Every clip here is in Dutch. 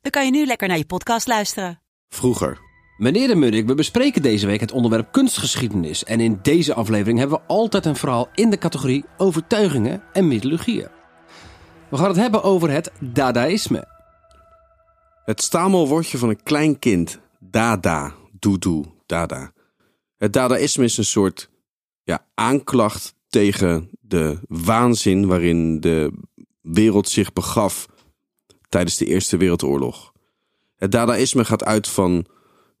dan kan je nu lekker naar je podcast luisteren. Vroeger. Meneer de Munnik, we bespreken deze week het onderwerp kunstgeschiedenis. En in deze aflevering hebben we altijd een verhaal in de categorie overtuigingen en mythologieën. We gaan het hebben over het Dadaïsme. Het stamelwoordje van een klein kind. Dada. Doedoe. Dada. Het Dadaïsme is een soort ja, aanklacht tegen de waanzin waarin de wereld zich begaf tijdens de Eerste Wereldoorlog. Het Dadaïsme gaat uit van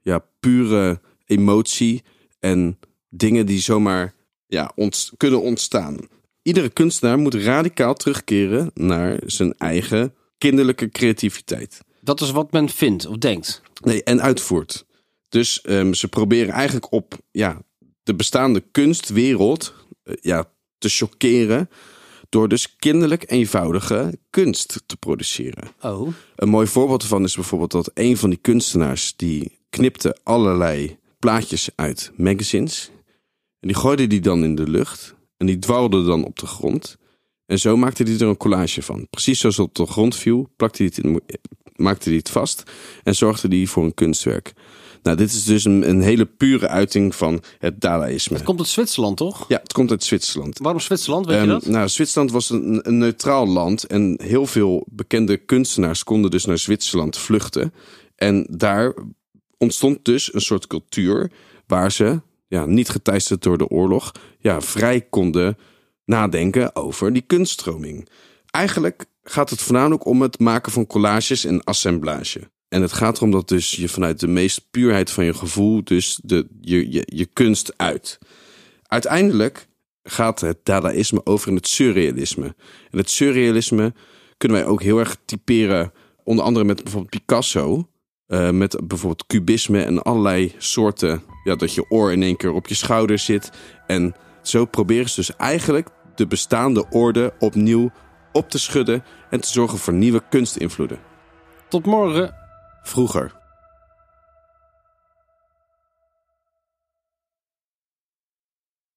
ja, pure emotie en dingen die zomaar ja, ont kunnen ontstaan. Iedere kunstenaar moet radicaal terugkeren naar zijn eigen kinderlijke creativiteit. Dat is wat men vindt of denkt. Nee, en uitvoert. Dus um, ze proberen eigenlijk op ja, de bestaande kunstwereld uh, ja, te chockeren. Door dus kinderlijk eenvoudige kunst te produceren. Oh. Een mooi voorbeeld ervan is bijvoorbeeld dat een van die kunstenaars die knipte allerlei plaatjes uit magazines. En die gooide die dan in de lucht. En die dwarrelde dan op de grond. En zo maakte hij er een collage van. Precies zoals het op de grond viel, plakte hij het in, maakte hij het vast. En zorgde hij voor een kunstwerk. Nou, dit is dus een, een, hele pure uiting van het Dadaïsme. Het komt uit Zwitserland, toch? Ja, het komt uit Zwitserland. Waarom Zwitserland, weet um, je dat? Nou, Zwitserland was een, een, neutraal land en heel veel bekende kunstenaars konden dus naar Zwitserland vluchten. En daar ontstond dus een soort cultuur waar ze, ja, niet geteisterd door de oorlog, ja, vrij konden nadenken over die kunststroming. Eigenlijk gaat het voornamelijk om het maken van collages en assemblage. En het gaat erom dat dus je vanuit de meest puurheid van je gevoel dus de, je, je, je kunst uit. Uiteindelijk gaat het dadaïsme over in het surrealisme. En het surrealisme kunnen wij ook heel erg typeren, onder andere met bijvoorbeeld Picasso. Uh, met bijvoorbeeld cubisme en allerlei soorten. Ja, dat je oor in één keer op je schouder zit. En zo proberen ze dus eigenlijk de bestaande orde opnieuw op te schudden. En te zorgen voor nieuwe kunstinvloeden. Tot morgen. Vroeger.